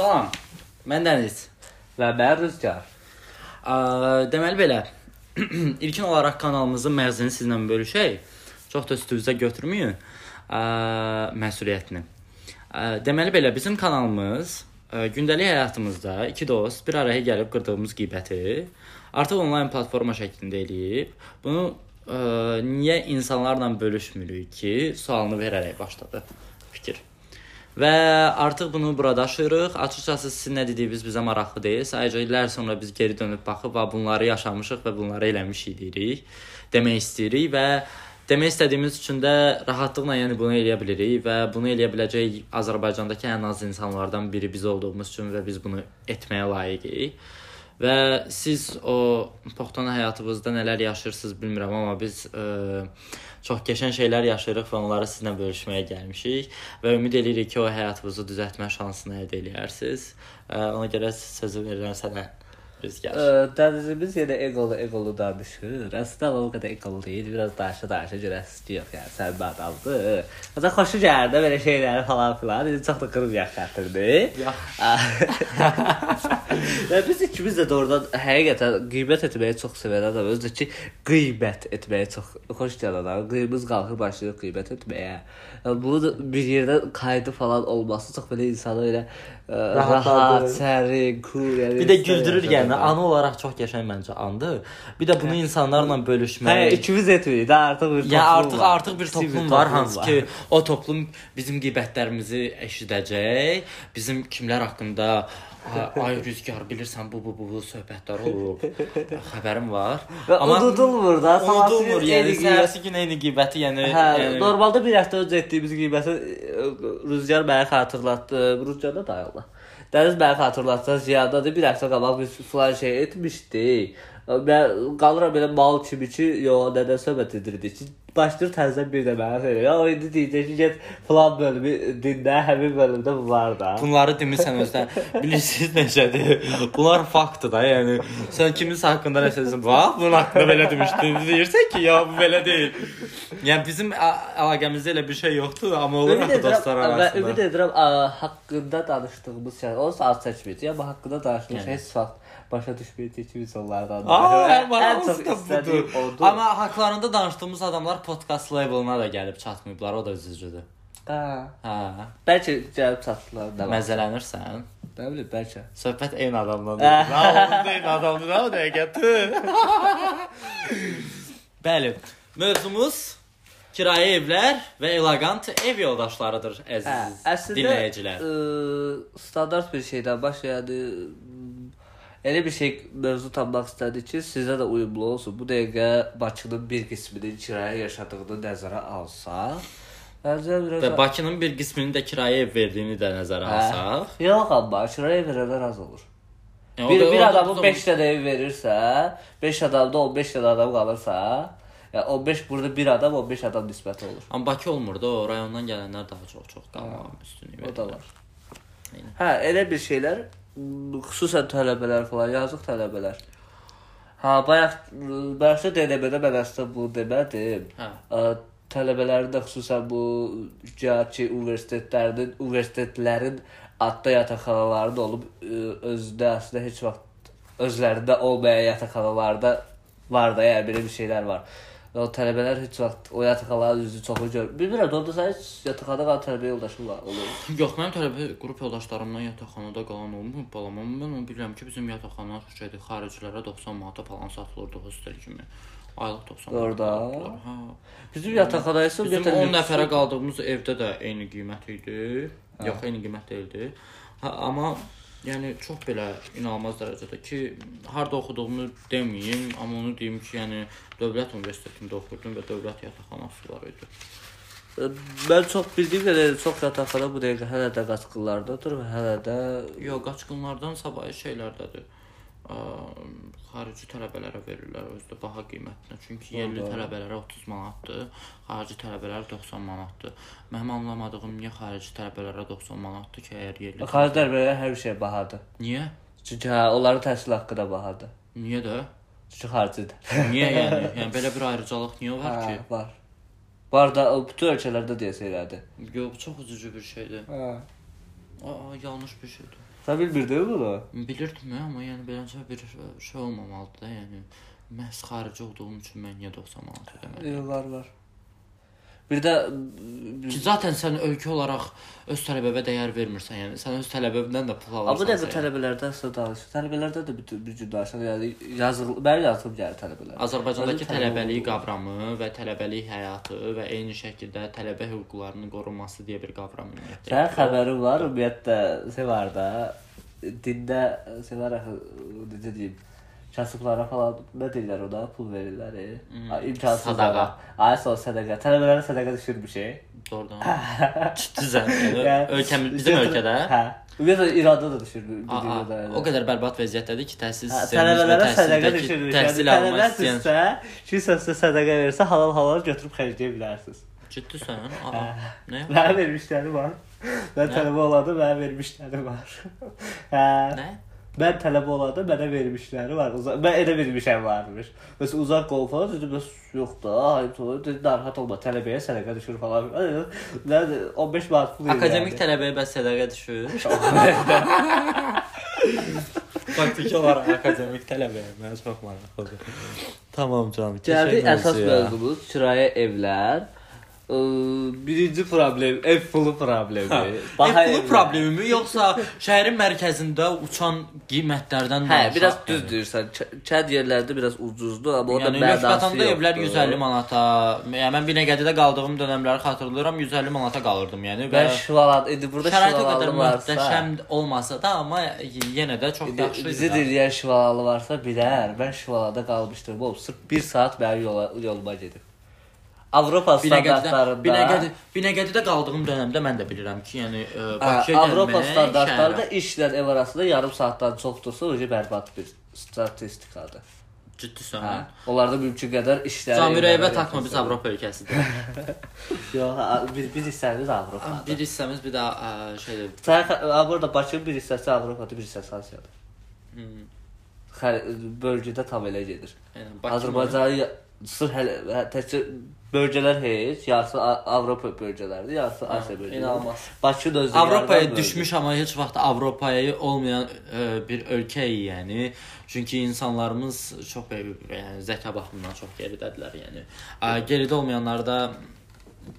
Salam. Mən Dəniz. Və mən Rüzgar. Deməli belə. İlkin olaraq kanalımızın məğzini sizlə bölüşək. Çox da üstünüzə götürməyin. Məsuliyyətini. Deməli belə bizim kanalımız gündəlik həyatımızda iki dost bir araya gəlib qırdığımız qibəti artıq onlayn platforma şəklində eləyib. Bunu ə, niyə insanlarla bölüşmürük ki, sualını verərək başladı fikir. Və artıq bunu burada aşırıq. Açıqcası sizin nə dediyiniz bizə maraqlı deyil. Sadəcə illər sonra biz geri dönüb baxıb və bunları yaşamışıq və bunları eləmişik deyirik. Demək istəyirik və demək istədiyimiz üçün də rahatlıqla yəni bunu eləyə bilirik və bunu eləyə biləcək Azərbaycandakı ən az insanlardan biri biz olduğumuz üçün və biz bunu etməyə layiqik. Və siz o poxtan həyatınızda nələr yaşayırsınız bilmirəm, amma biz ə, çox qəşəng şeylər yaşayırıq və onları sizinlə bölüşməyə gəlmişik və ümid edirik ki, o həyatınızı düzəltmə şansını əldə edərsiniz. Ona görə sözü verirəm sənə. Rüzgar. Dənizimiz yenə egolu egolu danışır. Əslində o qədər egolu deyil. Biraz danışa danışa görəsiz yox yəni sən bir adamdır. Ancaq xoşu gəldi belə şeyləri falan filan. İndi çox da qırılacaq xətirdi. Və biz ikimiz də doğrudan həqiqətən qiymət etməyi çox sevən adam. Özü ki qiymət etməyi çox xoş gələn adam. Qıymız qalxır başlayır qiymət etməyə. Yəni, bunu bir yerdə kaydı falan olması çox belə insanı elə ə, rahat, sərin, cool, yəni. Bir də güldürür yəni. Anı olaraq çox qəşəng məncə andır. Bir də bunu insanlarla bölüşmək. Hə, ikimiz etmirik. Daha artıq bir toplum Ya artıq var. artıq bir toplum var hansı ki o toplum bizim qeybətlərimizi eşidəcək. Bizim kimlər haqqında "A- ay rüzgar bilirsən bu bu bu, bu söhbətlər olub. Xəbərim var. Və unudulmur da. unudulmur. Yəni səhərsi gün eyni qeybəti, yəni Hə, yəni normalda bir həftə öncə etdiyimiz qiyməti ə, Rüzgar mənə xatırlatdı. Rüzgarda da Allah. Dəniz mənə xatırlatdı. Ziyadadır. Bir həftə qabaq biz filan şey etmişdik. Mən qalıram belə mal kimi ki, yo, nədən söhbət edirdik ki, başlayır təzədən bir də mənə söylə. Ya o indi deyəcək ki, get filan bölümü dinlə, həmin bölümdə bu var da. Bunları demirsən özdən. Bilirsiniz necədir? Bunlar faktdır da, yəni sən kiminsə haqqında nəsə desən, bax, bunun haqqında belə demişdin. Deyirsən ki, ya bu belə deyil. Yəni bizim əlaqəmizdə elə bir şey yoxdur, amma olur axı dostlar və arasında. ümid edirəm haqqında danışdığımız şey, o saat çəkməyəcək, amma haqqında danışdığımız Yəni. heç vaxt başa düşməyəcək ki, biz onlardan. Aa, ən maraqlısı çox da istədiyim odur. Amma haqlarında danışdığımız adamlar podcast levelına da gəlib çatmayıblar, o da üzücüdür. Hə. Hə. Bəlkə gəlib çatdılar da. Məzələnirsən. Nə bilim, bəlkə. Söhbət eyni adamdan. Nə eyni adamdır, nə o dəqiqə. Bəli. Mövzumuz kirayə evlər və elegant ev yoldaşlarıdır Hə, əziz əslində dinləyicilər. ə, standart bir şeydən başladı. Elə bir şey mövzu tapmaq istədik ki, sizə də uyumlu olsun. Bu dəqiqə Bakının bir qisminin kirayə yaşadığını nəzərə alsaq, məncə biraz Və Bakının bir qisminin də kirayə ev verdiyini də nəzərə Hə. alsaq. Yox amma kirayə verənlər az olur. Yəni, Bir, da- bir adamın bizim- 5 dənə ev verirsə, 5 adamda 15 dənə adam qalırsa, ya 15 burada bir adam 15 adam nisbəti olur. Amma Bakı olmur da, o rayondan gələnlər daha çox-çox qalma üstünlük O da var. Hə, elə bir şeylər xüsusən tələbələr falan, yazıq tələbələr. Ha, bayaq bayaqda DNB-də mən əslində bu demədim. Hə. Ə, Tələbələrin də xüsusən bu cəhətçi universitetlərinin, universitetlərin adda yataqxanalarının olub ə, özdə əslində heç vaxt özlərində olmayan yataqxanalarda var da, yəni belə bir şeylər var. O tələbələr heç vaxt o yataqxanaların üzü çoxu görmür. Bilmirəm, onda sən heç yataqxanada qalan tələbə yoldaşın var, olur. Yox, mənim tələbə qrup yoldaşlarımdan yataqxanada qalan olmur, balam. Amma mən onu bilirəm ki, bizim yataqxana şeydir, xaricilərə 90 manata falan satılırdı hostel kimi. Aylıq 90 manat. Orda? Hə. Bizim yataqxana isə Bizim ümumiyyətlə 10 lüks- nəfərə qaldığımız evdə də eyni qiymət idi. Yox, eyni qiymət deyildi. Ha, amma yəni çox belə inanılmaz dərəcədə ki, harda oxuduğumu deməyim, amma onu deyim ki, yəni dövlət universitetində oxudum və dövlət yataqxanası var idi. Mən çox bildiyim qədər çox yataqxana bu dəqiqə hələ də qaçqınlardadır və hələ də Yox, qaçqınlardan savayı şeylərdədir. Ə, xarici tələbələrə verirlər özdə baha qiymətinə. Çünki yerli tələbələrə 30 manatdır, xarici tələbələrə 90 manatdır. Mənim anlamadığım niyə xarici tələbələrə 90 manatdır ki, əgər yerli xaricilər belə hər şey bahadır. Niyə? Çünki hə, onların təhsil haqqı da bahadır. Niyə də? Çünki xaricidir. Niyə yəni? Yəni belə bir ayrıcalıq niyə var Hə, ki? var. Var da bütün ölkələrdə deyəsə elədir. Yox, çox üzücü bir şeydir. Hə. Aa, yanlış bir şeydir. Sən bilmirdin bunu? Bilirdim ya, amma yəni beləcə bir şey olmamalıdır da, yəni məhz xarici olduğum üçün mən niyə 90 manat ödəməliyim? Yox, var, var. Bir də Ki zaten sən ölkə olaraq öz tələbəvə dəyər vermirsən, yəni sən öz tələbəvindən də pul Amma alırsan. da bu tələbələrdən sonra danış. Tələbələrdə də bir, bir cür danışan, yəni yazılı, mən yazılıb gəlir tələbələr. Azərbaycandakı tələbəlik qavramı və tələbəlik həyatı və eyni şəkildə tələbə hüquqlarının qorunması deyə bir qavram ümumiyyətlə. Sənin xəbərin var, ümumiyyətlə şey var da, dində şey var axı, necə deyim, kasıblara falan nə deyirlər ona, pul verirlər. Hmm. İmkansız sadaqa. Ay, son sadaqa. Tələbələrə sadaqa düşürmüş. E? Doğrudan. Ciddisən. Yəni, ölkəmiz bizim ölkədə Hə. Ümumiyyətlə İranda da düşür. bu Aa, dünyada. o qədər bərbad vəziyyətdədir ki, təhsil sistemimiz və tələbələrə təhsildəki düşürmüş. təhsil almaq tələbə istəyən sizsə, kimsə sizə sadaqa versə, halal-halal götürüb xərcləyə bilərsiniz. Ciddisən? Aa, nə? Mənə vermişləri var. Mən tələbə olanda mənə vermişləri var. Hə. Nə? Mən tələbə olanda mənə vermişləri var. Uza mən elə vermişəm varmış. Məsələn uzaq qol falan dedim bəs yox da, ayıb sonra dedi narahat olma, tələbəyə sədaqə düşür falan. Mən 15 manat pul Akademik tələbəyə bəs sədaqə düşür. Faktiki olaraq akademik tələbəyə mənə çox maraqlıdır. Tamam canım. Gəldi keçək əsas mövzumuz kirayə evlər. Birinci problem ev pulu problemi. Ev pulu evlər. problemi mi yoxsa şəhərin mərkəzində uçan qiymətlərdən Hə, danışaq biraz yəni? düz deyirsən. Ç- Kənd yerlərdə biraz ucuzdur, amma o da Yəni mənası Lökbətanda evlər yoxdur. 150 manata, yəni mən Binəqədidə qaldığım dövrləri xatırlayıram, 150 manata qalırdım, yəni və Ben şivalan, indi burada o qədər möhtəşəm olmasa da, amma yenə də çox yaxşı bizi idi. dinləyən şivalalı varsa bilər. Ben şivalada qalmışdım. Oğlum sırf 1 saat mənim yola, yoluma gedib. Avropa standartlarında Binəqədi, Binəqədidə qaldığım dövrdə mən də bilirəm ki, yəni e, Hə, Bakıya Avropa gəlmək standartlarında şəhərə- işlə ev arasında yarım saatdan çoxdursa, o bərbad bir statistikadır. ciddisən. Hə. Onlarda mümkün qədər işləri Zamirəyevə evlərə takma biz. Avropa ölkəsidir. Yox, biz biz hissəmiz Avropadır. bir hissəmiz bir də ə, şeydir. Sən burada Bakının bir hissəsi Avropadır, bir hissəsi Asiyadır. Hmm, Xə- bölgədə tam elə gedir. yəni Azərbaycanı sırf hələ hə, təkcə bölgələr heç, yarısı Avropa bölgələridir, yarısı Asiya bölgələri. inanılmaz. Bakı da özü Avropaya düşmüş amma heç vaxt Avropaya olmayan ə, bir ölkəyik, yəni. Çünki insanlarımız çox e, yəni zəka baxımından çox geridədirlər, yəni. Ə, geridə olmayanlar da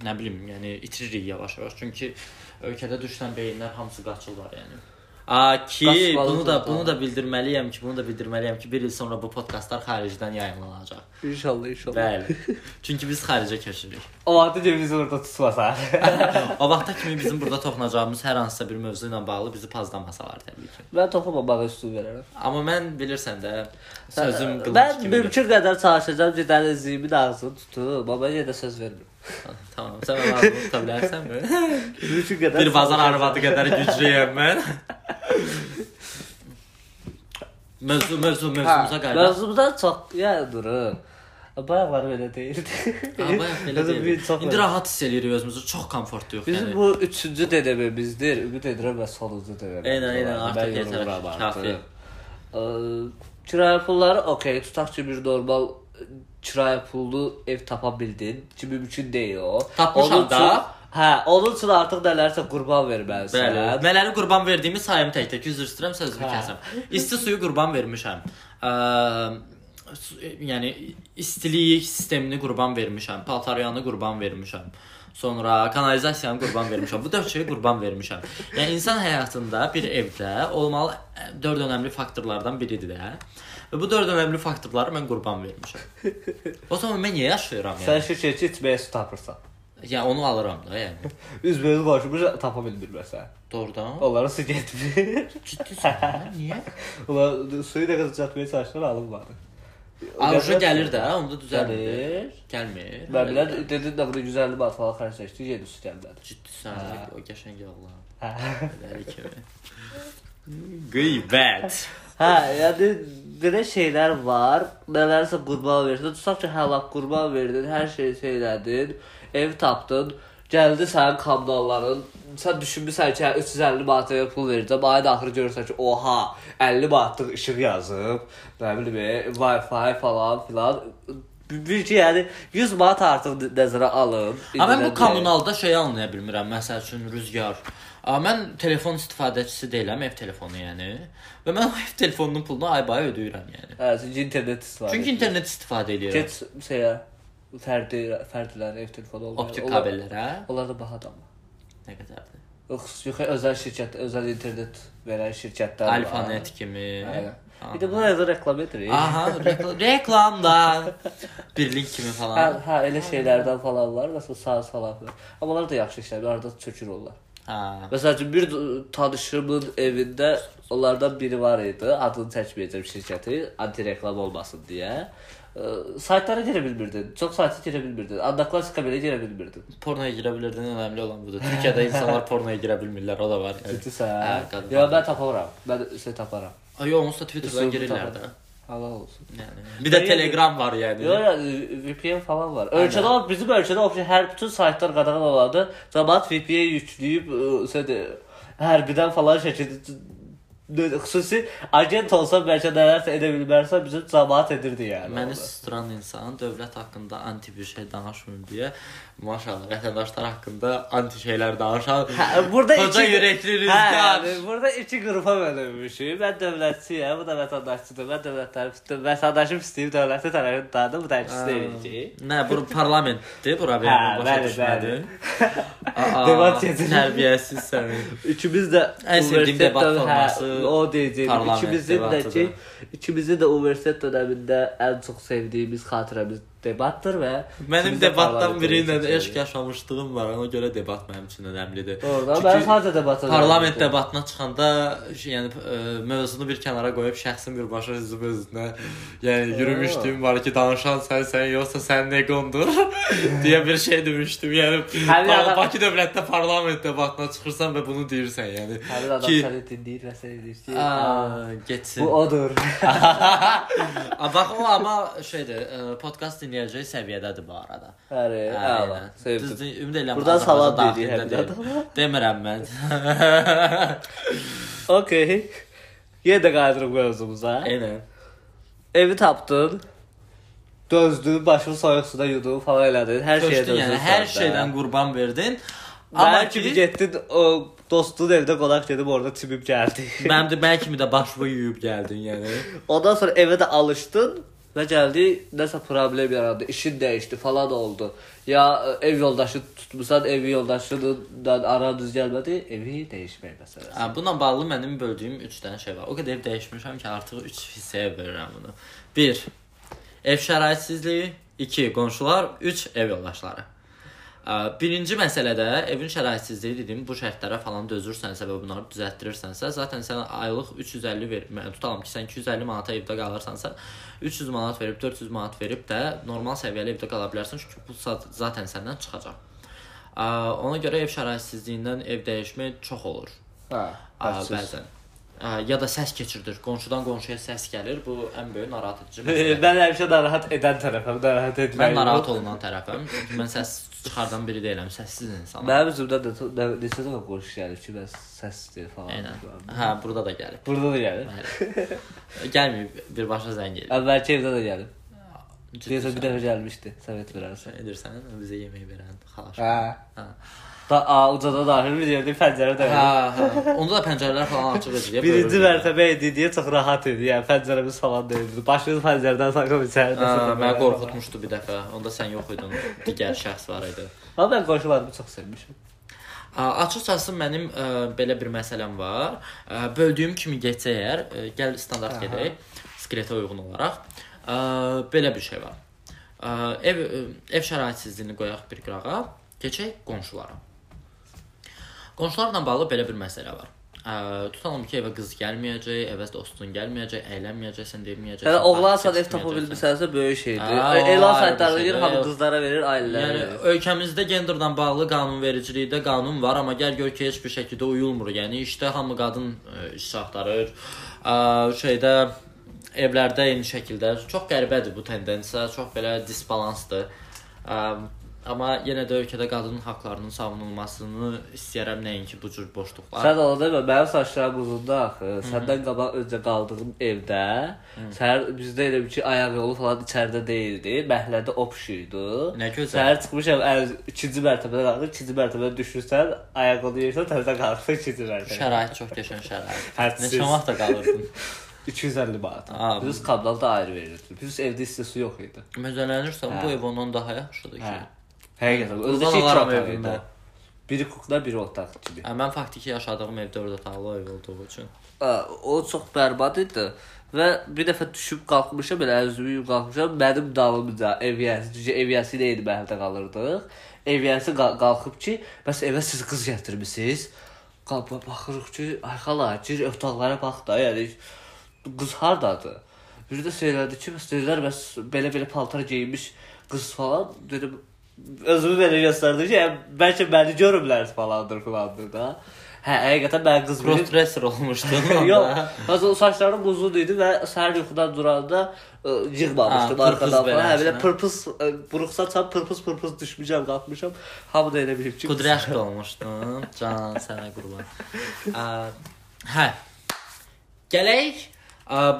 nə bilim, yəni itiririk yavaş-yavaş. Çünki ölkədə düşən beyinlər hamısı qaçırlar, yəni. A ki, bunu da bunu da bildirməliyəm ki, bunu da bildirməliyəm ki, bir il sonra bu podkastlar xaricdən yayımlanacaq. İnşallah, inşallah. Bəli. Çünki biz xaricə köçürük. O vaxt ki bizi orada tutmasa. O vaxta kimi bizim burada toxunacağımız hər hansısa bir mövzu ilə bağlı bizi pazlamasalar təbii ki. Mən toxunmamağa üstün verərəm. Amma mən bilirsən də sözüm qılınc Mən kimi. mümkün qədər çalışacağam ki, dənizliyimin ağzını tutum, amma yenə də söz vermirəm. Tamam, sən ağzını tuta bilərsənmi? Mümkün qədər. bir bazar arvadı qədər güclüyəm mən. mövzu, mövzu, mövzumuza qayıdaq. Mövzumuzdan çox, durun. Bayaqlar belə deyildi. Ha, bayaq belə Bizim deyil. bir çox İndi rahat hiss eləyirik özümüzü, çox komfortluyuq Bizim yəni. bu üçüncü dedemimizdir. Ümid edirəm və sonuncu dedemimiz. Eynən, eynən, artıq yetər, kafi. Kirayə pulları okey, tutaq ki bir normal kirayə pullu ev tapa bildin ki mümkün deyil o. Tapmışam da. Hə, onun üçün artıq nələrsə qurban verməlisən. Bəli. Mələri qurban verdiyimi sayım tək-tək. Üzr istəyirəm, sözümü Hə. kəsəm. İsti suyu qurban vermişəm. Ə, yəni istilik sistemini qurban vermişəm. Paltaryanı qurban vermişəm. Sonra kanalizasiyanı qurban vermişəm. Bu dörd şeyi qurban vermişəm. Yəni insan həyatında bir evdə olmalı dörd önəmli faktorlardan biridir də. Və bu dörd önəmli faktorları mən qurban vermişəm. O zaman mən niyə yaşayıram Sən yəni? şükür ki içməyə su tapırsan. Yəni onu alıram da yəni. Üzbəüz qoşmuş tapa bilmirməsən. Doğrudan. Onlara su getmir. Ciddisən? Niyə? Onlar suyu da qız çatmaya çalışdılar, alınmadı. Aruja gəlir də, onda düzəlmir. Gəlir. Gəlmir. Mən bilən dedin də burada 150 manat falan xərcləşdi, yeni su gəlmədi. Ciddisən, o qəşəng Allah. Hə. Dəli kimi. Qeybət. Hə, yəni belə şeylər var. Nələrsə qurban verdin. Tutaq ki, həlak qurban verdin, hər şeyi elədin, ev tapdın. Gəldi sənin kommunalların. Sən düşünmüsən ki, hə, 350 manata pul verəcəm. Ayın axırı görürsən ki, oha, 50 manatlıq işıq yazıb. Nə bilim, e, Wi-Fi falan filan. bir ki, yəni 100 manat artıq nəzərə alın. Amma mən bu kommunalda şey anlaya bilmirəm. Məsəl üçün rüzgar. Amma mən telefon istifadəçisi deyiləm, ev telefonu yəni. Və mən ev telefonunun pulunu ay-bay ödəyirəm yəni. Hə, çünki internet istifadə. Çünki internet istifadə edirəm. Get şeyə fərdi fərdlərin ev telefonu olmayan. Optik kabellərə Onlar da bahadır amma. Nə qədərdir? Yox, özəl şirkət, özəl internet verən şirkətlər var. Alfanet kimi. Aynen. Bir də buna yazı reklam edirik. Aha, rekl- reklamda bir link kimi Hə, falan. hə, elə şeylərdən falan var, məsələn, sağ falan. filan. Amma onlar da yaxşı işlər, arada çökür onlar. Ha. Məsəl üçün bir tanışımın evində onlardan biri var idi. Adını çəkməyəcəm şirkəti, anti reklam olmasın deyə. Saytlara girə bilmirdin. Çox sayta girə bilmirdin. Anaklassika belə girə bilmirdin. Pornoya girə bilirdin, önəmli olan budur. Türkiyədə insanlar pornoya girə bilmirlər, o da var. Ciddisən? Hə. Ya mən taparam. Mən şey taparam. Ay, yox, onsuz da Twitterdan Üsubu girirlər də. Halal olsun. Yəni. Bir də Telegram var yəni. Yox, yəni VPN falan var. Ölkədə o bizim ölkədə o hər bütün saytlar qadağan olandı. Cəmaət VPN yükləyib ə, şeydə hərbidən falan şəkildə xüsusi agent olsa bəlkə nələrsə edə bilmərsə bizim cəmaət edirdi yəni. Məni susduran insan dövlət haqqında anti bir şey danışmır deyə maşallah vətəndaşlar haqqında anti şeylər danışan Hə, burada Qoca ürəkli rüzgar. Hə, burada iki qrupa bölünmüşük. Mən dövlətçiyəm, bu da vətəndaşçıdır. Mən dövlətlər vətəndaşım istəyir dövləti tərəfindən bu da ikisi eləyəcək. Nə, bura parlamentdir, bura benim başa düşmədim. Debat edilir. Tərbiyəsiz sənin. İkimiz də sevdiyim universitet debat forması o deyəcəyim. İkimizin də ki, ikimizin də universitet dövründə ən çox sevdiyimiz xatirəmiz debatdır və Mənim debatdan biri ilə eşq yaşamışlığım var. Ona görə debat mənim üçün önəmlidir. Orada Çünki mən sadəcə debata Parlament danışdım. debatına çıxanda yəni ə, mövzunu bir kənara qoyub şəxsin birbaşa üzüm özünə yəni yürümüşdüm var ki, danışan sənsən yoxsa sənin eqondur deyə bir şey demişdim. Yəni Ba- adam- Bakı dövlətdə parlament debatına çıxırsan və bunu deyirsən, yəni Həmin adam ki səni dinləyir və səni deyir ki, getsin. bu odur. Bax o amma şeydir, ə, podkast dinləyəcək səviyyədədir bu arada. Bəli, əla. Düzdür, ümid edirəm. Azərbaycan salam deyirik adama. Demirəm mən. Okay. Yenə də qayıdırıq mövzumuza. Eynən. Evi tapdın. Dözdün, başını soyuq suda yudun falan elədin. Hər şeyə dözdün. yəni hər şeydən qurban verdin. Amma kimi ki getdin o dostun evdə qonaq gedib orada çimib gəldi. mənim də mənim kimi də başımı yuyub gəldin, yəni. Ondan sonra evə də alışdın və gəldi nəsə problem yarandı, işin dəyişdi falan oldu. Ya e, ev yoldaşı tutmusan, ev yoldaşınla aran düz gəlmədi, evi dəyişmək məsələsi. Hə, bununla bağlı mənim böldüyüm 3 dənə şey var. O qədər ev dəyişmişəm ki, artıq 3 hissəyə bölürəm bunu. 1. Ev şəraitsizliyi, 2. Qonşular, 3. Ev yoldaşları. Birinci məsələdə evin şəraitsizliyi dedim, bu şərtlərə falan dözürsənsə və bunları düzəltdirirsənsə, zaten sən aylıq 350 ver, tutalım ki, sən 250 manata evdə qalırsansa, 300 manat verib 400 manat verib də normal səviyyəli evdə qala bilərsən, çünki bu za- zaten səndən çıxacaq. Ona görə ev şəraitsizliyindən ev dəyişmək çox olur. Hə, bəzən. Ə, Ya da səs keçirdir. Qonşudan qonşuya səs gəlir. Bu ən böyük narahat edici məsələdir. Mən həmişə narahat edən tərəfəm, narahat etməyim. Mən narahat olunan tərəfəm. Çünki mən səs çıxardan biri deyiləm, səssiz insanam. Mənim üzümdən də neçə dəfə qoşu gəlir ki, mən səs istəyir falan. Eynən. Hə, burada da gəlib. Burada da gəlir. Bəli. Gəlməyib birbaşa zəng edir. Əvvəlki evdə də gəlir. Ciddi Deyəsən bir dəfə gəlmişdi, səvət verərsən. edirsən, bizə yemək verən xalaş. Hə. Hə. Da a, ucada daxil bir yerdə pəncərə də Hə, hə. Onda da pəncərələr falan açıq idi. Birinci mərtəbə idi deyə çox rahat idi. Yəni pəncərəmiz falan deyildi. Başımız pəncərədən saxıb içəri. Hə, məni qorxutmuşdu bir dəfə. Onda sən yox idin. Digər şəxs var idi. Amma mən qonşularımı çox sevmişəm. Açıqcası mənim ə, belə bir məsələm var. Ə, Böldüyüm kimi getsə əgər, ə, gəl standart gedək, skletə uyğun olaraq. Ə, Belə bir şey var. Ə, Ev ə, ev şəraitsizliyini qoyaq bir qırağa, keçək qonşulara. Qonşularla bağlı belə bir məsələ var. Ə, tutalım ki, evə qız gəlməyəcək, evə dostun gəlməyəcək, əylənməyəcəksən, deməyəcəksən. Yəni oğlansan parkə ev tapa bilmisənsə böyük şeydir. Elan şeydir. gir, hamı qızlara verir, ailələrə Yəni verir. ölkəmizdə genderlə bağlı qanunvericilikdə qanun var, amma gəl gör ki, heç bir şəkildə uyulmur. Yəni işdə hamı qadın ə, iş axtarır. Ə, şeydə evlərdə eyni şəkildə çox qəribədir bu tendensiya, çox belə disbalansdır. Ə, Amma yenə də ölkədə qadın haqqlarının savunulmasını istəyirəm nəinki bu cür boşluqlar. Sən onu demə, mənim saçlarım uzundur axı. Səndən qabaq öncə qaldığım evdə, səhər bizdə elə bir ki, ayaq yolu falan içəridə deyildi. Məhəllədə opşuydu. Nə gözəl. Səhər çıxmışam, əl ikinci mərtəbədə qalxır, ikinci mərtəbədə düşürsən, ayaq yolu yersən, təzədən qalxırsan ikinci mərtəbəyə. Şərait çox qəşəng şərait. Neçə vaxt da qalırdın? 250 manat. Biz kablan da ayrı verirdi. Biz evdə isti su yox idi. Məzələnirsən, bu Hə. ev ondan daha yaxşıdır ki. Hə. Həqiqətən. Özdə otaq evimdə. idi. Biri kukla, biri otaq kimi. Hə, mən faktiki yaşadığım ev 4 otaqlı ev olduğu üçün. Aa, O çox bərbad idi və bir dəfə düşüb qalxmışam, belə əzumi qalxmışam. Mənim dalımca ev yəsi, ev yəsi ilə eyni məhəllədə qalırdıq. Ev yəsi qal- qalxıb ki, bəs evə siz qız gətirmisiniz. Qaba baxırıq ki, ay xala, gir otaqlara bax da, yəni qız hardadır? Bir də söylədi ki, bəs dedilər, bəs belə-belə paltar geyinmiş qız falan. Dedim, özümü belə göstərdim ki, bəlkə məni görüblər falandır falandır da. Hə, həqiqətən mən qız Crossdresser olmuşdun. Yox, onda. hazır saçlarım uzun idi və səhər yuxudan duranda yığmamışdım arxadan. Hə, belə pırpız buruqsa çap pırpız pırpız düşmüşəm, qalxmışam. Hamı da elə bilib ki, Kudryaşka olmuşdun. Can sənə qurban. Hə. Gələk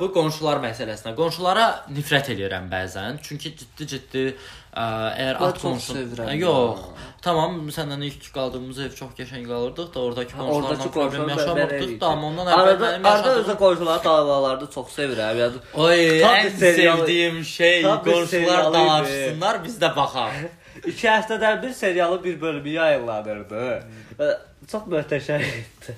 bu qonşular məsələsinə. Qonşulara nifrət eləyirəm bəzən. Çünki ciddi-ciddi əgər at çox qonşun sevirəm Ə, ya. Yox. Tamam, səndən ilk qaldığımız ev çox qəşəng qalırdıq da, oradakı qonşularla problem yaşamırdıq da, amma ondan əvvəl Arada, mənim arada özü qonşuları davalarda çox sevirəm. Yəni Oy, ən sevdiyim şey qonşular dalaşsınlar, biz də baxaq. iki həftədən bir serialın bir bölümü yayınlanırdı. Və Çox möhtəşəm idi.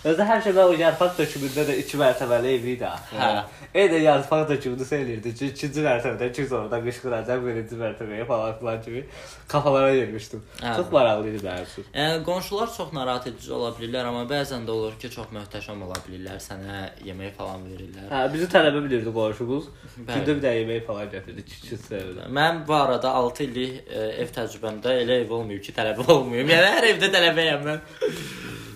Özü həmişə mən o yarpaq dökümündə də 2 mərtəbəli ev idi axı. Hə. Eyni yarpaq dökümünü söyləyirdi ki, ikinci mərtəbədə kim oradan qışqıracaq birinci mərtəbəyə falan filan kimi kafalara yermişdim. Hə. Çox maraqlı idi üçün. Yəni qonşular çox narahat edici ola bilirlər, amma bəzən də olur ki, çox möhtəşəm ola bilirlər, sənə yemək falan verirlər. Hə, bizi tələbə bilirdi qonşumuz. Gündə bir də yemək falan gətirdi, küçük sevdi. Mən bu arada 6 illik ev təcrübəmdə elə ev olmayıb ki, tələbə olmayım. Yəni hər evdə tələbəyəm mən.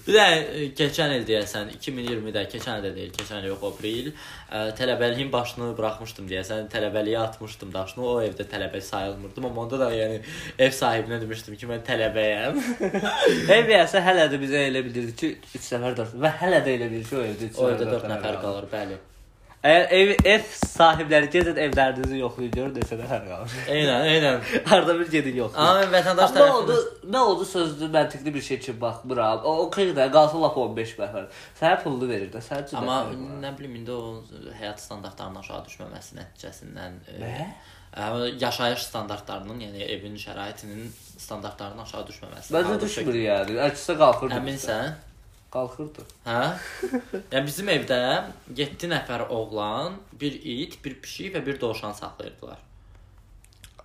Bir də e, keçən il deyəsən 2020-də, keçən il də deyil, keçən il yox, aprel, e, tələbəliyin başını buraxmışdım deyəsən, tələbəliyə atmışdım daşını. O evdə tələbə sayılmırdım, amma onda da yəni ev sahibinə demişdim ki, mən tələbəyəm. Ev yəsə hələ də bizə elə bilirdi ki, 3 nəfər 4 və hələ də elə bilir ki, o evdə 3 o evdə 4 nəfər qalır, bəli. Əgər ev ev sahibləri gedin evlərinizi yoxlayın görün neçə nəfər qalır. Eynən, eynən. Harda bir gedin yoxlayın. Amma vətəndaş Nə oldu? tərəfindən Nə oldu sözlü məntiqli bir şey kimi baxmıram. O okey də qalsın lap 15 nəfər. Sənə pulunu verir də, sən üçün. Amma nə bilim indi o həyat standartlarının aşağı düşməməsi nəticəsindən e, Nə? ə, yaşayış standartlarının, yəni evin şəraitinin standartlarının aşağı düşməməsi. Məncə Halbuki- düşmür yəni. Əksinə qalxırdı. Əminsən? Qalxırdı. Hə? yəni bizim evdə 7 nəfər oğlan, bir it, bir pişik və bir dovşan saxlayırdılar.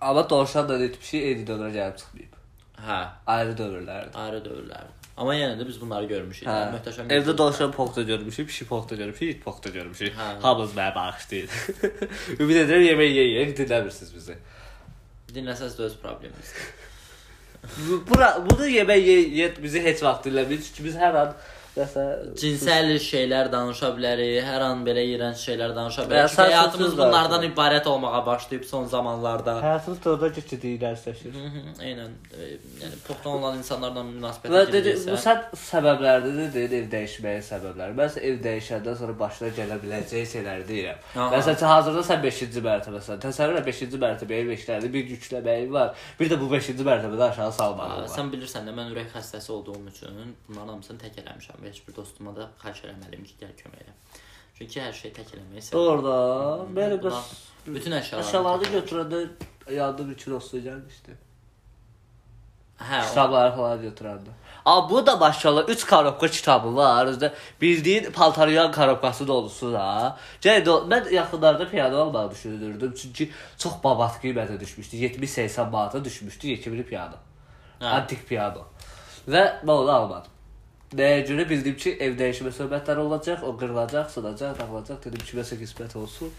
Amma dovşan da bir şey eyni dövrə gəlib çıxmayıb. Hə, Ayrı dövrlərdir. ayrı dövrlərdir. Amma yenə də biz bunları görmüşük. Hə. Möhtəşəm. Evdə dovşan pokta görmüşük, pişik pokta görmüşük, it pokta görmüşük. Hə. Hamımız mənə bağışlayın. Ümid edirəm yemək yeyək, dinləmirsiniz bizi. dinləsəz də öz probleminizdir. Bu- Bura bunu yemək ye, ye bizi heç vaxt dinləmir çünki biz hər an nəsə Cinsəl şeylər danışa bilərik, hər an belə iyrənc şeylər danışa bilərik. Çünki həyatımız bunlardan danışırıq. ibarət olmağa başlayıb son zamanlarda. həyatımız da orada ciddi dərsləşir. Hı -hı, Eynən. E, Yəni poxtan olan insanlarla münasibət Və dedi bu sən səbəblərdir dedi ev dəyişməyin səbəbləri. Mən ev dəyişəndən sonra başına gələ biləcək şeyləri deyirəm. Məsələn hazırda sən 5-ci mərtəbəsən. Təsəvvür et 5-ci mərtəbəyə beşlərdə bir yükləməyin var. Bir də bu 5-ci mərtəbədə aşağı salmağın var. Sən bilirsən də mən ürək xəstəsi olduğum üçün bunların hamısını tək eləmişəm və heç bir dostuma da xahiş eləməliyim ki, gəl kömək elə. Çünki hər şey tək eləməyi sevirəm. Orada belə bəs bütün əşyaları. əşyaları götürəndə yanında bir kilosu gəlmişdi. Hə, Kitabları falan götürəndə. A bu da maşallah 3 korobka kitabı var. Özdə bildiyin paltaryan korobkası dolusu da. Gəl mən yaxınlarda piano almağı düşünürdüm. Çünki çox babat qiymətə düşmüşdü. 70-80 manata düşmüşdü yekimli piano. Hə. Antik piano. Və mən onu almadım. Nəyə görə bildim ki, ev dəyişmə söhbətləri olacaq, o qırılacaq, sınacaq, dağılacaq. Dedim ki, məsə qismət olsun.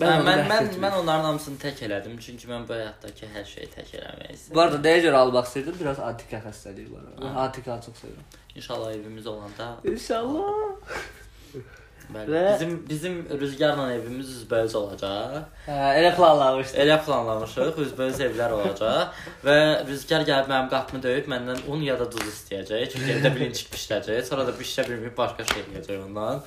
Mən mən mən, mən onların hamısını tək elədim çünki mən bu həyatdakı hər şeyi tək eləməyi istəyirəm. Bu arada nəyə görə almaq istəyirdim? Biraz antika xəstəliyi var. Mən antika çox sevirəm. İnşallah evimiz olanda İnşallah. Bəli. Və- Bizim bizim rüzgarla evimiz üzbəüz olacaq. Hə, elə planlamışdım. Elə planlamışıq, üzbəüz evlər olacaq və rüzgar gəlib mənim qapımı döyüb məndən un ya da duz istəyəcək. Çünki evdə birinci bişirəcək. Sonra da bişirə bilməyib başqa şey eləyəcək ondan.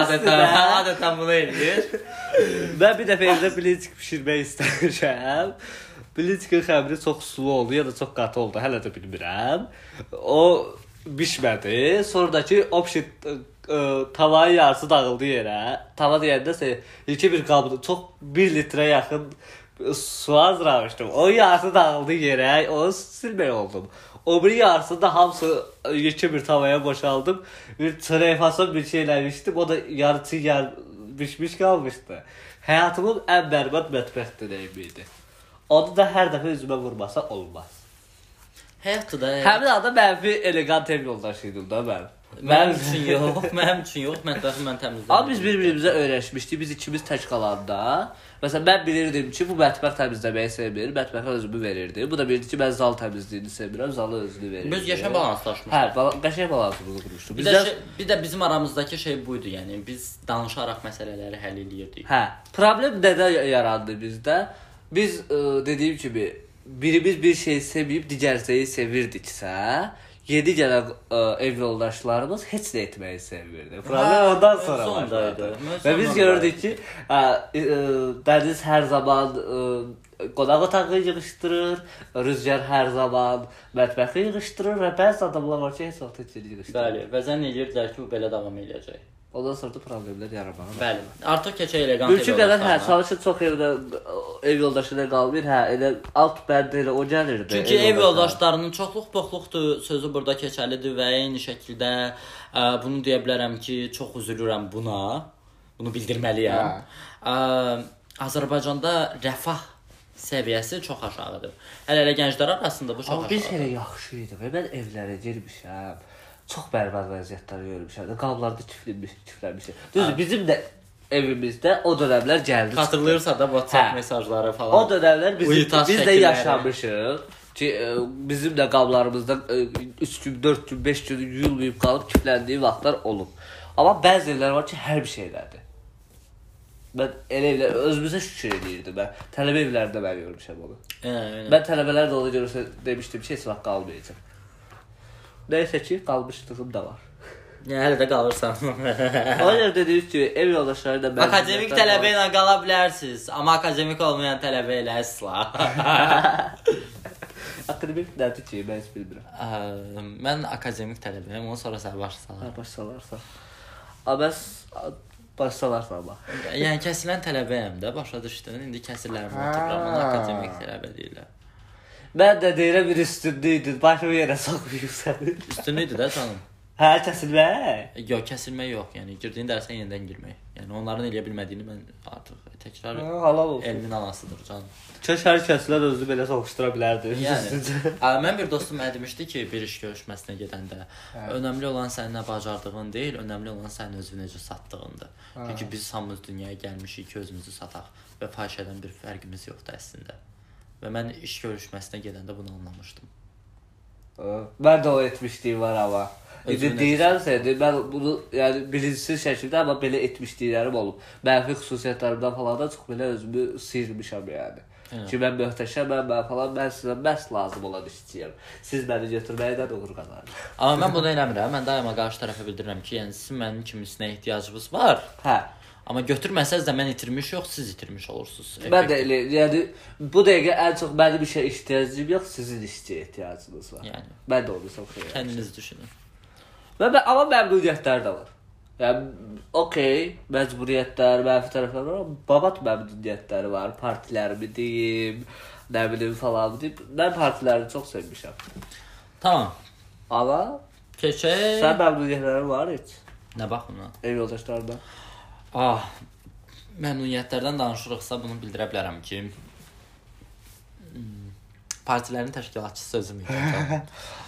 Adətən, adətən bunu eləyir. Mən bir dəfə evdə bilinçik bişirmək istəmişəm. Bilinçikin xəmiri çox sulu oldu ya da çox qatı oldu, hələ də bilmirəm. O bişmədi. Sonradakı option tavanın yarısı dağıldı yerə. Tava deyəndə sə ilki bir qabda çox 1 litrə yaxın su hazırlamışdım. O yarısı dağıldı yerə. Onu silmək oldum. O bir yarısı da hamısı yekə bir tavaya boşaldım. Bir fason bir şey eləmişdim. O da yarısı yar bişmiş qalmışdı. Həyatımın ən bərbad mətbəx deneyimi idi. Onu da hər dəfə üzümə vurmasa olmaz. Həyatda da Həmin anda mənfi elegant ev yoldaşıydım da mən. Mənim üçün yox, mənim üçün yox, mətbəxi mən təmizlədim. Amma biz bir-birimizə öyrəşmişdik. Biz ikimiz tək qalanda, məsələn mən bilirdim ki, bu mətbəx təmizləməyi sevmir, mətbəxə özümü verirdi. Bu da bilirdi ki, mən zal təmizliyini sevirəm, zalı özünü verirdi. Biz yaşam balanslaşmışıq. Hə, bala qəşəng balansımızı qurmuşduq. Bir də şey, bir də bizim aramızdakı şey buydu, yəni biz danışaraq məsələləri həll eləyirdik. Hə, problem nədən yarandı bizdə? Biz ə, dediyim kimi birimiz bir şey sevməyib digərsəyi sevirdiksə, yeni gələn ə, ev yoldaşlarımız heç nə etməyi sevmirdi. Problem ondan sonra sondaydı. başladı. Və biz gördük ki, ə, ə, Dəniz hər zaman ə, qonaq otağı yığışdırır, Rüzgar hər zaman mətbəxi yığışdırır və bəzi adamlar var ki, heç vaxt heç yığışdırmır. Bəli, və zənn edirdilər ki, bu belə davam eləyəcək. Ondan sonra da problemlər yaranmağa Bəli. Artıq keçək elegant Mümkün qədər hə, çalışır çox evdə ev yoldaşı ilə qalmır. Hə, elə alt bənd elə o gəlirdi. Çünki ev yoldaşlarının çoxluq poxluqdur sözü burada keçərlidir və eyni şəkildə ə, bunu deyə bilərəm ki, çox üzülürəm buna. Bunu bildirməliyəm. Ə, Azərbaycanda rəfah səviyyəsi çox aşağıdır. Hələ elə gənclər arasında bu çox Amma biz aşağıdır. elə yaxşı idi və mən evlərə girmişəm. Çox bərbad vəziyyətlər görmüşəm. Qablarda çiftlənmiş, çiftlənmişik. Düzdür, bizim də evimizdə o dönəmlər gəldi. Xatırlayırsa da WhatsApp Hə. mesajları O falan. dönəmlər bizim Uyutas biz də yaşamışıq. Ki e, bizim də qablarımızda 3 gün, 4 gün, 5 gün yuyulmayıb qalıb kifləndiyi vaxtlar olub. Amma bəzi evlər var ki, hər bir şeylərdir. Mən elə evlər özümüzə şükür edirdim mən. Tələbə evlərində mən görmüşəm onu. Eyni. Mən tələbələr də onu görürsə demişdim ki, heç vaxt qalmayacaq. Nəysə ki, qalmışlığım da var. Yəni hələ də qalırsan. Ona görə dediyiniz kimi ev yoldaşları da bəzi akademik tələbə ilə qala bilərsiniz, amma akademik olmayan tələbə ilə əsla. Akademik nədir ki, mən heç bilmirəm. Mən akademik tələbəyəm, ondan sonra sən başa Ha, salar. başsalarsa. Amma bəs başsalarsa amma. Yəni kəsilən tələbəyəm də, başa düşdün? İndi kəsirlərimi otururam, akademik tələbə deyirlər. Mən də deyirəm bir üstündə idi. Başımı yerə soxmayıb səni. Üstünlüydü də canım. Hə, kəsilmək. Yox, kəsilmək yox, yəni girdiyin dərsə yenidən girmək. Yəni onların eləyə bilmədiyini mən artıq təkrar Ha, halal olsun. elmin anasıdır canım. Kaş hər kəslər özünü belə soxuşdura bilərdi. Yəni, ə, mən bir dostum demişdi ki, bir iş görüşməsinə gedəndə, önəmli olan sənin nə bacardığın deyil, önəmli olan sənin özünü necə satdığındır. Çünki biz hamımız dünyaya gəlmişik ki, özümüzü sataq və fahişədən bir fərqimiz yoxdur əslində. Və mən iş görüşməsinə gedəndə bunu anlamışdım. Mən də o etmişliyim var amma. İndi Özünü deyirəm sənə, mən bunu yəni bilinçsiz şəkildə amma belə etmişliklərim olub. Mənfi xüsusiyyətlərimdən falan da çox belə özümü sıyırmışam yəni. Hə. Ki mən möhtəşəməm, mən falan, mən sizə məhz lazım olan işçiyəm. Siz məni götürməkdən uğur qazanırsınız. Amma mən bunu eləmirəm. Mən daima qarşı tərəfə bildirirəm ki, yəni sizin mənim kimisinə ehtiyacınız var. Hə. Amma götürməsəz də mən itirmiş yox, siz itirmiş olursunuz. Mən də elə, yəni bu dəqiqə ən çox mənim işə ehtiyacım yox, sizin işçiyə ehtiyacınız var. Yəni Mən də onu çox sevirəm. kəndiniz düşünün. Və mən, amma məmnuniyyətlər də var. Yəni okey, məcburiyyətlər, mənfi tərəflər var, amma babat məmnuniyyətləri var. Partilərimi deyim, nə bilim falan deyim. Mən partiləri çox sevmişəm. Tamam. Amma Keçək. sən məmnuniyyətlərin var heç Nə bax buna? ev yoldaşlarından. Ah, məmnuniyyətlərdən danışırıqsa bunu bildirə bilərəm ki, hmm, partilərin təşkilatçısı özüm idim.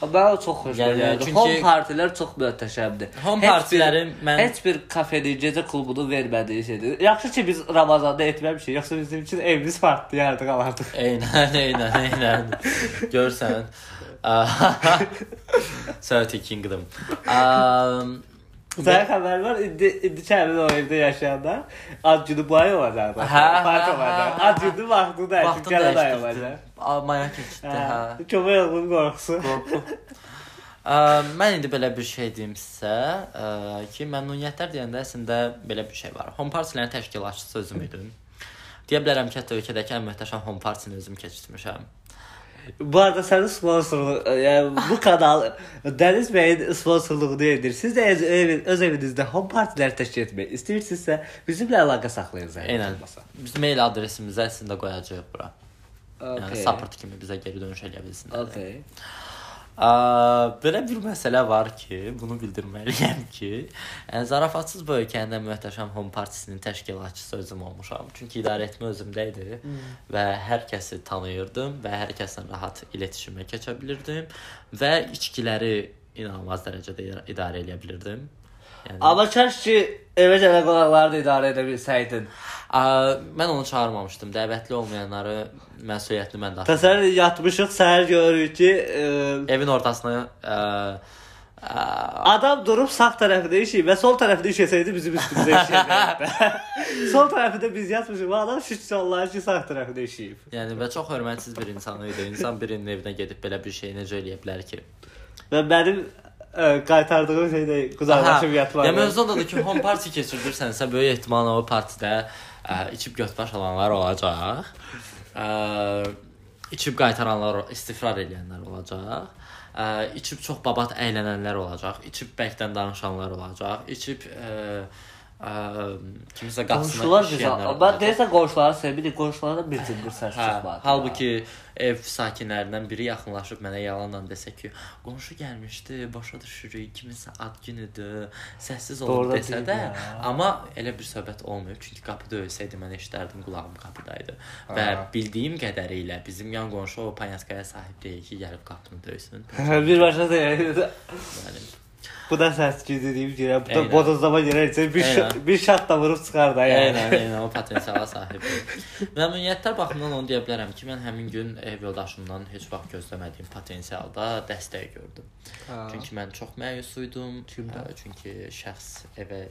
Mən çox xoşuma Yəni, gəldi. çünki- Home partilər çox möhtəşəmdir. Home partiləri mən- heç bir kafenin gecə klubunun vermədiyi şeydir. Yaxşı ki biz Ramazanda etməmişik. Yoxsa bizim üçün evimiz partlı yerdə qalardıq. Eynən, eynən, eynən. Görsən. Söhbəti Kingdom. Um, Sənin xəbərin var? İndi indi kəmin o evdə yaşayanlar ad günü bu ay olacaq. Hə, Park hə, olacaq. Ad günü vaxtı da dəyişdirdim. olacaq. A, Maya keçdi, hə. Kömək oğlum qorxusu. Qorxu. Mən indi belə bir şey deyim sizə, ə, ki, məmnuniyyətlər deyəndə əslində belə bir şey var. Home partilərin təşkilatçısı özüm idim. Deyə bilərəm ki, hətta ölkədəki ən möhtəşəm home partisini özüm keçirtmişəm. Bu arada sənin sponsorluğu, yəni bu kanal Dəniz bəyin sponsorluğunu edir. Siz də öz, öz evinizdə home partilər təşkil etmək istəyirsinizsə, bizimlə əlaqə saxlayın zəhmət Eynən. olmasa. Biz mail adresimizi əslində qoyacağıq bura. Yəni Okay. support kimi bizə geri dönüş eləyə bilsinlər. Okay. Ə, belə bir məsələ var ki, bunu bildirməliyəm ki, ə, zarafatsız bu ölkənin ən möhtəşəm home partisinin təşkilatçısı özüm olmuşam. Çünki idarə etmə özümdə idi və hər kəsi tanıyırdım və hər kəslə rahat iletişimə keçə bilirdim və içkiləri inanılmaz dərəcədə ida- idarə edə bilirdim. Yəni Amma kaş ki evə gələn qonaqları da idarə edə bilsəydin. Ə, mən onu çağırmamışdım. Dəvətli olmayanları məsuliyyətini mən daşıdım. Təsəvvür yatmışıq, səhər görürük ki, e, Evin ortasına ə, ə, adam durub sağ tərəfində işəyir və sol tərəfində işəsəydi bizim üstümüzə işəyirdi. sol tərəfində biz yatmışıq, bu adam şükür Allah'a ki sağ tərəfində işəyib. Yəni və çox hörmətsiz bir insan idi. İnsan birinin evinə gedib belə bir şey necə eləyə bilər ki? Və mənim e, qaytardığım şey də qucaqlaşıb yatmaq. Ya mövzu ondadır ki, home party keçirdirsənsə böyük ehtimalla o partidə ə, içib götbaş alanlar olacaq. Ə, içib qaytaranlar, istifrar edənlər olacaq. Ə, içib çox babat əylənənlər olacaq. İçib bəkdən danışanlar olacaq. İçib ə, ə, kimisə qapısına Qonşular olacaq. deyəsən qonşuları sevmirik, qonşulardan bir cındır səs Hə, çıxmadı. halbuki ev sakinlərindən biri yaxınlaşıb mənə yalanla desə ki, qonşu gəlmişdi, başa düşürük, kiminsə ad günüdür, səssiz olub Doğrudan desə də, ya. amma elə bir söhbət olmayıb, çünki qapı döyülsəydi mən eşidərdim, qulağım qapıdaydı. Və Ha. bildiyim qədərilə bizim yan qonşu o panyaskaya sahib deyil ki, gəlib qapını döysün. bir başa deyil. Yəni Bu da səs güdüyüm girə, bu da bodozlama girərsə bir Eynən. şa- bir şat da vurub çıxar da yəni. Eynən, eynən o potensiala sahibdir. Məmnuniyyətlər baxımından onu deyə bilərəm ki, mən həmin gün ev yoldaşımdan heç vaxt gözləmədiyim potensialda dəstək gördüm. Ha. Çünki mən çox məyus idim. Kimdən? Ə, Çünki şəxs evə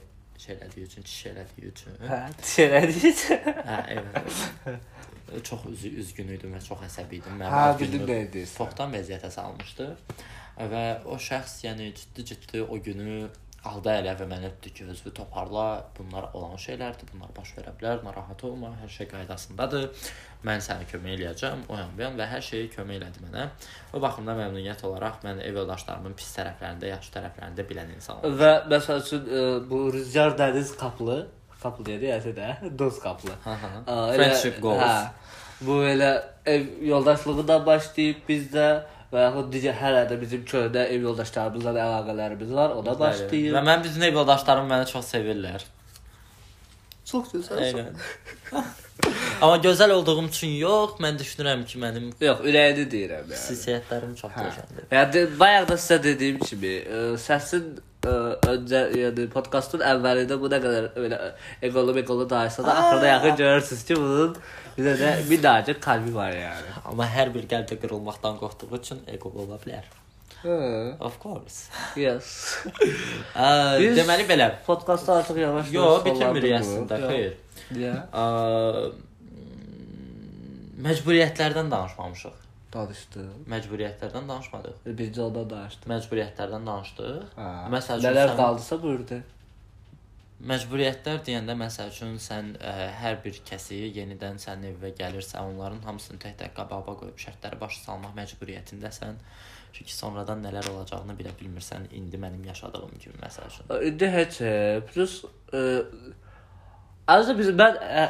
şey elədiyi üçün, çiş elədiyi üçün. Hə, şeylədik. Hə, evet. çox üz üzgün idim və çox əsəbi idim. Mənim Hə, bildim nə edirsən. Çoxdan vəziyyətə salmışdı. Və o şəxs, yəni ciddi-ciddi o günü aldı ələ və məni dedi ki, özünü toparla, bunlar olan şeylərdir, bunlar baş verə bilər, narahat olma, hər şey qaydasındadır. Mən sənə kömək eləyəcəm, o yan bu yan və hər şeyi kömək elədi mənə. O baxımdan məmnuniyyət olaraq mən ev yoldaşlarımın pis tərəflərində, yaxşı tərəflərində bilən insan oldum. Və məsəl üçün e, bu Rüzgar Dəniz qaplı, qaplı deyə deyəsə də, dost qaplı. Friendship goals. Hə, bu elə ev yoldaşlığından başlayıb bizdə və yaxud digər hələ də bizim köhnə ev yoldaşlarımızla da əlaqələrimiz var, o da başlayıb. Və mən bütün ev yoldaşlarım məni çox sevirlər. Çox gözəl. Eynən. Amma gözəl olduğum üçün yox, mən düşünürəm ki, mənim Yox, ürəyini deyirəm yəni. xüsusiyyətlərim çox gözəldir. Yəni bayaq da sizə dediyim kimi, ə, səsin ə, öncə yəni podkastın əvvəlində bu nə qədər belə eqolu eqolu danışsa da axırda yaxın görürsüz ki, bunun bizə də minnacıq qalbi var yəni. Amma hər bir qəlbdə qırılmaqdan qorxduğu üçün ego ola bilər. Hə. Of course. Yes. Ə, Biz- deməli belə. Podkastı artıq yavaş Yo, bitirmirik əslində, xeyr. Ya. Ə, məcburiyyətlərdən danışmamışıq. Danışdı. Məcburiyyətlərdən danışmadıq. Birinci ondan danışdı. Məcburiyyətlərdən danışdıq. Hə. Məsəl üçün Nələr sən- qaldısa buyurdu. Məcburiyyətlər deyəndə məsəl üçün sən ə, hər bir kəsi yenidən sənin evə gəlirsə, onların hamısını tək-tək qabağa qoyub şərtləri başa salmaq məcburiyyətindəsən. Çünki sonradan nələr olacağını bilə bilmirsən. İndi mənim yaşadığım kimi məsəl üçün. İndi heç e, plus e, Azda biz mən e,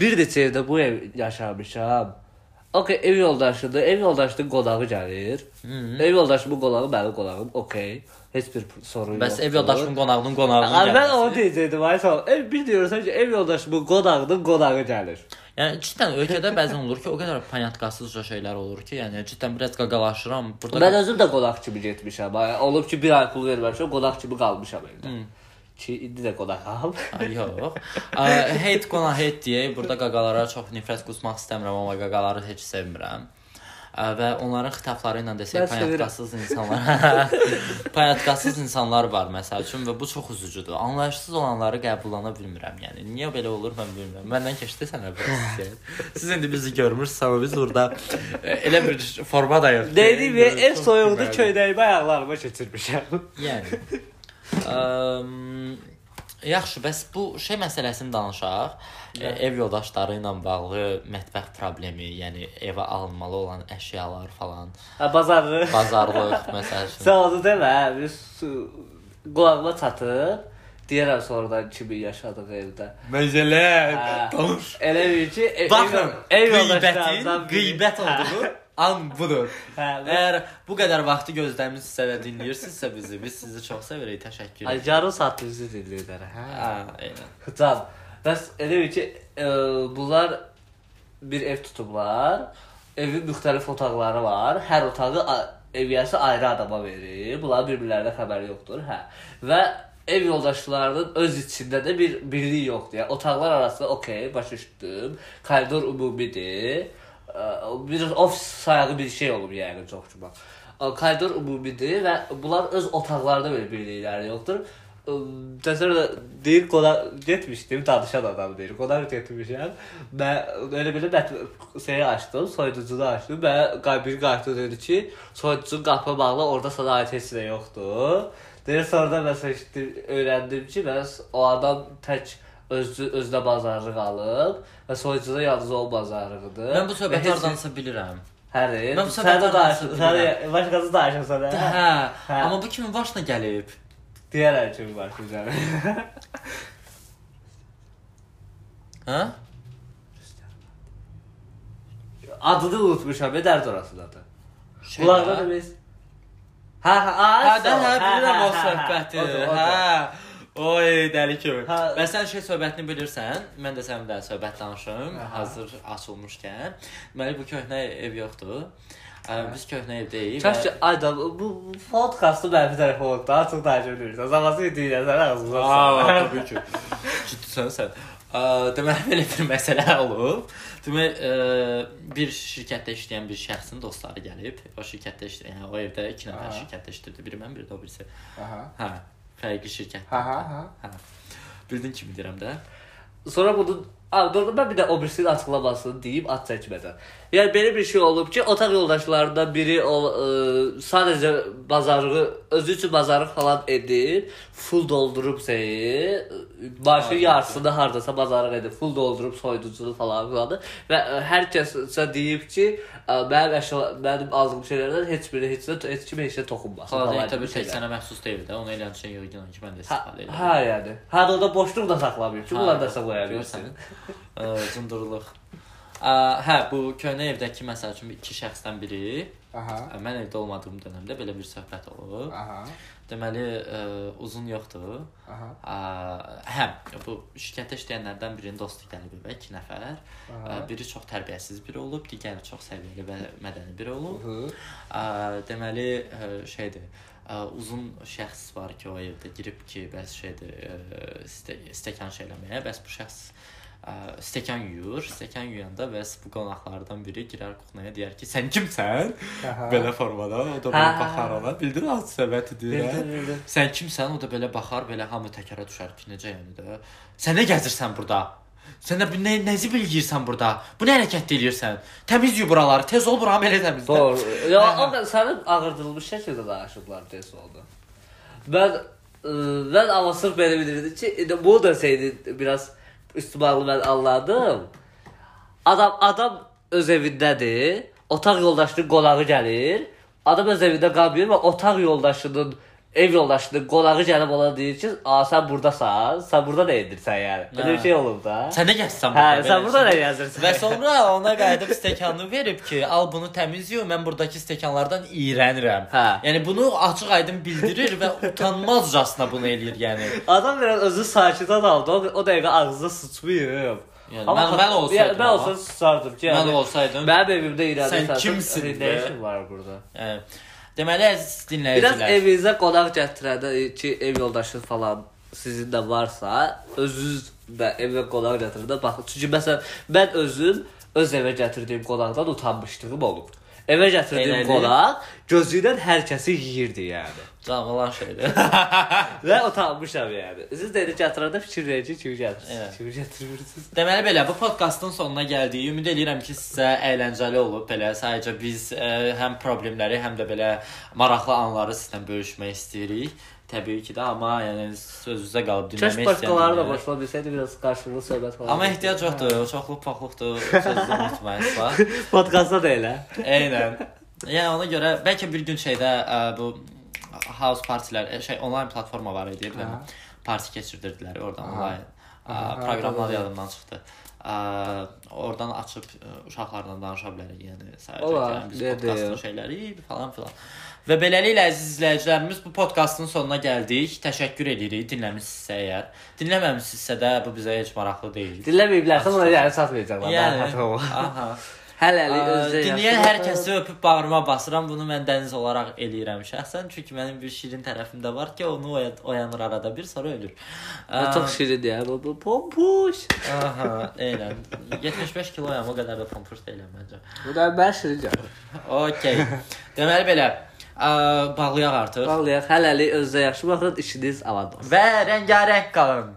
bir neçə evdə bu ev yaşamışam. Okay, ev yoldaşıdır. Ev yoxdaşının qonağı gəlir. Hı. Ev yoldaşımın qonağı mənim qonağım. Okay. Heç bir sorun yoxdur. Bəs ev yoldaşımın qonağının qonağının Ay, mən onu deyəcəkdim. Ay sağ ol. Ev bir deyirsən ki, ev yoldaşımın qonağının qonağı gəlir. Yəni cidden ölkədə bəzən olur ki, o qədər panyatkasızca şeylər olur ki, yəni cidden biraz qaqalaşıram. Burada Mən özüm də qonaq kimi getmişəm. Olub ki, bir ay pul verməmişəm, qonaq kimi qalmışam evdə. Ki indi də qonağam. Ay, yox. Hate qona hate deyə burada qaqalara çox nifrət qusmaq istəmirəm, amma qaqaları heç sevmirəm. Və onların xitabları ilə desək payatkasız insanlar. payatkasız insanlar var məsəl üçün və bu çox üzücüdür. Anlayışsız olanları qəbullana bilmirəm. Yəni niyə belə olur mən bilmirəm. Məndən keçdi sənə bu. Siz indi bizi görmürsüz, amma biz burada elə bir formadayıq. Deydim ya, ev soyuqda köynəyimi ayaqlarıma keçirmişəm. Yəni. Əm, yaxşı, bəs bu şey məsələsini danışaq. E, ev yoldaşları ilə bağlı mətbəx problemi, yəni evə alınmalı olan əşyalar falan, Ha bazarı. bazarlıq məsəl üçün. Sən onu demə, biz qulağıma çatır. Deyirəm sonradan kimi yaşadıq evdə. Məsələ Hə. danış. Elə bir ki, e- Baxın, ev yoldaşlarından qeybət olduğu an budur. Hə, Əgər bu qədər vaxtı gözləmisinizsə və dinləyirsinizsə bizi, biz sizi çox sevirik. Təşəkkür edirik. yarım saat bizi dinləyirlər. Hə. Hə, eynən. Can. Bəs elə bir ki, e, bunlar bir ev tutublar. Evin müxtəlif otaqları var. Hər otağı eviyyəsi ayrı adama verir. Bunların bir-birlərinə xəbəri yoxdur. Hə. Və ev yoldaşlarının öz içində də bir birlik yoxdur. Yəni otaqlar arasında okey, başa düşdüm. Koridor ümumidir. Bir ofis sayağı bir şey olub yəni çox çox. Koridor ümumidir və bunlar öz otaqlarında belə birlikləri yoxdur. Təsəvvür deyir qonaq getmişdim, danışan adam deyir. Qonaq getmişəm. Mən elə belə şeyi açdım, soyuducunu açdım və bir qartı dedi ki, soyuducunun qapı bağlı, orada sana ait heç nə yoxdur. Deyir sonra məsəl işte öyrəndim ki, bəs o adam tək özü özünə bazarlıq alıb və soyuducuda yalnız o bazarlığıdır. Mən bu söhbəti hardansa bilirəm. Həri. Mən bu söhbəti sən də başqası danışırsan hə? Hə, Hə. amma bu kimin başına gəlib? Deyərəm ki, başlayacağam. Hə? Adını unutmuşam, dərd orasındadır. Qulağına da biz. Hə, hə, Hə, hə, hə, bilirəm hə, o hə, söhbəti. odur, odur. Hə. Oy, dəli kimi. Hə. Və sən şey söhbətini bilirsən. Mən də səninlə söhbət danışım, Aha. hazır açılmışkən. Deməli bu köhnə ev yoxdur. Ə, Biz köhnə evdəyik Kaş ki, ayda bu, bu podkastı mənfi tərəfə oldu. Daha çox təəccüb edirsən. Zamanı deyirsən, ağzına. Aa, təbii ki. Ciddisən sən. Ə, Deməli belə bir məsələ olub. Deməli ə, bir şirkətdə işləyən bir şəxsin dostları gəlib. O şirkətdə işləyən, yəni o evdə 2 nəfər şirkətdə işləyirdi. Biri mən, biri də o birisi. Aha. Hə, fərqli şirkət. Ha ha ha. Hə. Bildin kimi deyirəm də. Sonra Abi doğru mən bir də o birisinin açıqlamasını deyim at çəkmədən. Yəni belə bir şey olub ki, otaq yoldaşlarından biri o ə, sadəcə bazarlığı özü üçün bazarlıq falan edir, full doldurub şeyi, maaşın Aynen. yarısını hardasa bazarlıq edir, full doldurub soyuducunu falan filanı və ə, hər kəsə deyib ki, ə, mənim əşya, mənim aldığım şeylərdən heç biri heç nə heç kimə heç nə toxunmasın. Falan təbii şeylər. sənə məxsus deyil də. Onu eləyən şey yığılan ki, mən də Hə, istifadə edirəm. hə yəni. Hə orada boşluq da saxlamayıb ki, bunlar da saxlaya bilirsən. Cındırlıq. Hə, bu köhnə evdəki məsəl üçün iki şəxsdən biri, Aha. mən evdə olmadığım dövrdə belə bir söhbət olub. Aha. Deməli, ə, uzun yoxdur. Aha. Ə, hə, bu şirkətdə işləyənlərdən birinin dostu gəlib evə, 2 nəfər. Ə, biri çox tərbiyəsiz biri olub, digəri çox səviyyəli və mədəni biri olub. Ə, deməli ə, şeydir. Ə, uzun şəxs var ki, o evdə girib ki, bəs şeydir, ə, ste stəkan şey eləməyə, bəs bu şəxs ə, stəkan yuyur, stəkan yuyanda bəs bu qonaqlardan biri girər kuxnaya deyər ki, sən kimsən? Aha. Belə formada o da belə baxar ona. Bildim, hə? bildim. Sən kimsən? O da belə baxar, belə hamı təkərə düşər ki, necə yəni də. Sən nə gəzirsən burada? Sən də bu nə nəzi bilgirsən burada? Bu nə hərəkət eləyirsən? Təmiz yu buraları, tez ol buramı elə təmizlə. Doğru. Ya Hə, hə. o da sənin ağırdılmış şəkildə danışıblar tez oldu. E, ben ama sırf belə bilirdi ki, bu da şeydi biraz üstümalı ben anladım. Adam adam öz evindədir. Otaq yoldaşının qonağı gəlir. Adam öz evində qalmır və otaq yoldaşının ev yoldaşının qonağı gəlib ona deyir ki, "A sən burdasan, sən burada nə edirsən yəni?" Belə bir Hə. şey olub da. Sən nə gəzsən Hə, burada? sən belə burada nə yazırsan? Və sonra ona qayıdıb stəkanını verib ki, al bunu təmiz yu, mən burdakı stəkanlardan iyrənirəm. Hə. Yəni bunu açıq-aydın bildirir və utanmazcasına bunu eləyir, yəni. Adam biraz özü sakit adamdı. O, o dəqiqə ağzına sıçmayıb. Yəni mən mən olsaydım. yəni, mən amma- olsam susardım ki, mən yəni, olsaydım. mənim evimdə irəli Sən kimsin Nə işin var burada? Yəni, deməli əziz Biraz dinləyicilər. evinizə qonaq gətirəndə ki, ev yoldaşı falan sizin də varsa, özünüz də evə qonaq gətirəndə baxın. Çünki məsələn mən özüm öz evə gətirdiyim qonaqdan utanmışlığım olub. Evə gətirdiyim Elədi. qonaq gözündən hər kəsi yeyirdi yəni. Canlılan şeydir. Və utanmışam yəni. Siz elə gətirəndə fikir verin ki, kimi gətirsiniz. Kimi gətirirsiniz. Deməli belə bu podkastın sonuna gəldik. Ümid edirəm ki, sizə əyləncəli olub. Belə sadəcə biz ə, həm problemləri, həm də belə maraqlı anları sizlə bölüşmək istəyirik. Təbii ki də, amma yəni sözünüzə qalıb Kəş dinləmək başqaları da qoşula bilsəydi biraz qarşılıqlı söhbət falan. Amma ehtiyac yoxdur. Çoxluq paxluqdur. Sözünü unutmayasınız. podkastda da elə. Eynən. Yəni ona görə bəlkə bir gün şeydə ə, bu house partilər, ə, şey onlayn platforma var idi. Bir parti keçirdirdilər oradan onlayn. Proqramlar yadımdan çıxdı. Ə, oradan açıb ə, uşaqlarla danışa bilərik. Yəni sadəcə yəni, biz podkastın şeyləri falan filan. Və beləliklə əziz izləyicilərimiz bu podkastın sonuna gəldik. Təşəkkür edirik dinləmisinizsə əgər. Dinləməmisinizsə də bu bizə heç maraqlı deyil. Dinləməyiblərsə ona yəni satmayacaqlar. Yəni, aha. Hələlik özdə Dinləyən hər kəsi öpüb bağrıma basıram. Bunu mən dəniz olaraq eləyirəm şəxsən. Çünki mənim bir şirin tərəfim də var ki, onu oya- oyanır arada bir, sonra ölür. Ə, Çox şirin ya bu, pompuş. Aha, eynən. 75 kiloyam, o qədər də pompuş deyiləm məncə. Bu da mən şirin canım. Okay. Deməli belə, ə, bağlayaq artıq Vallahi hələlik özdə yaxşı baxın, işiniz aman olsun. və rəngarəng qalın.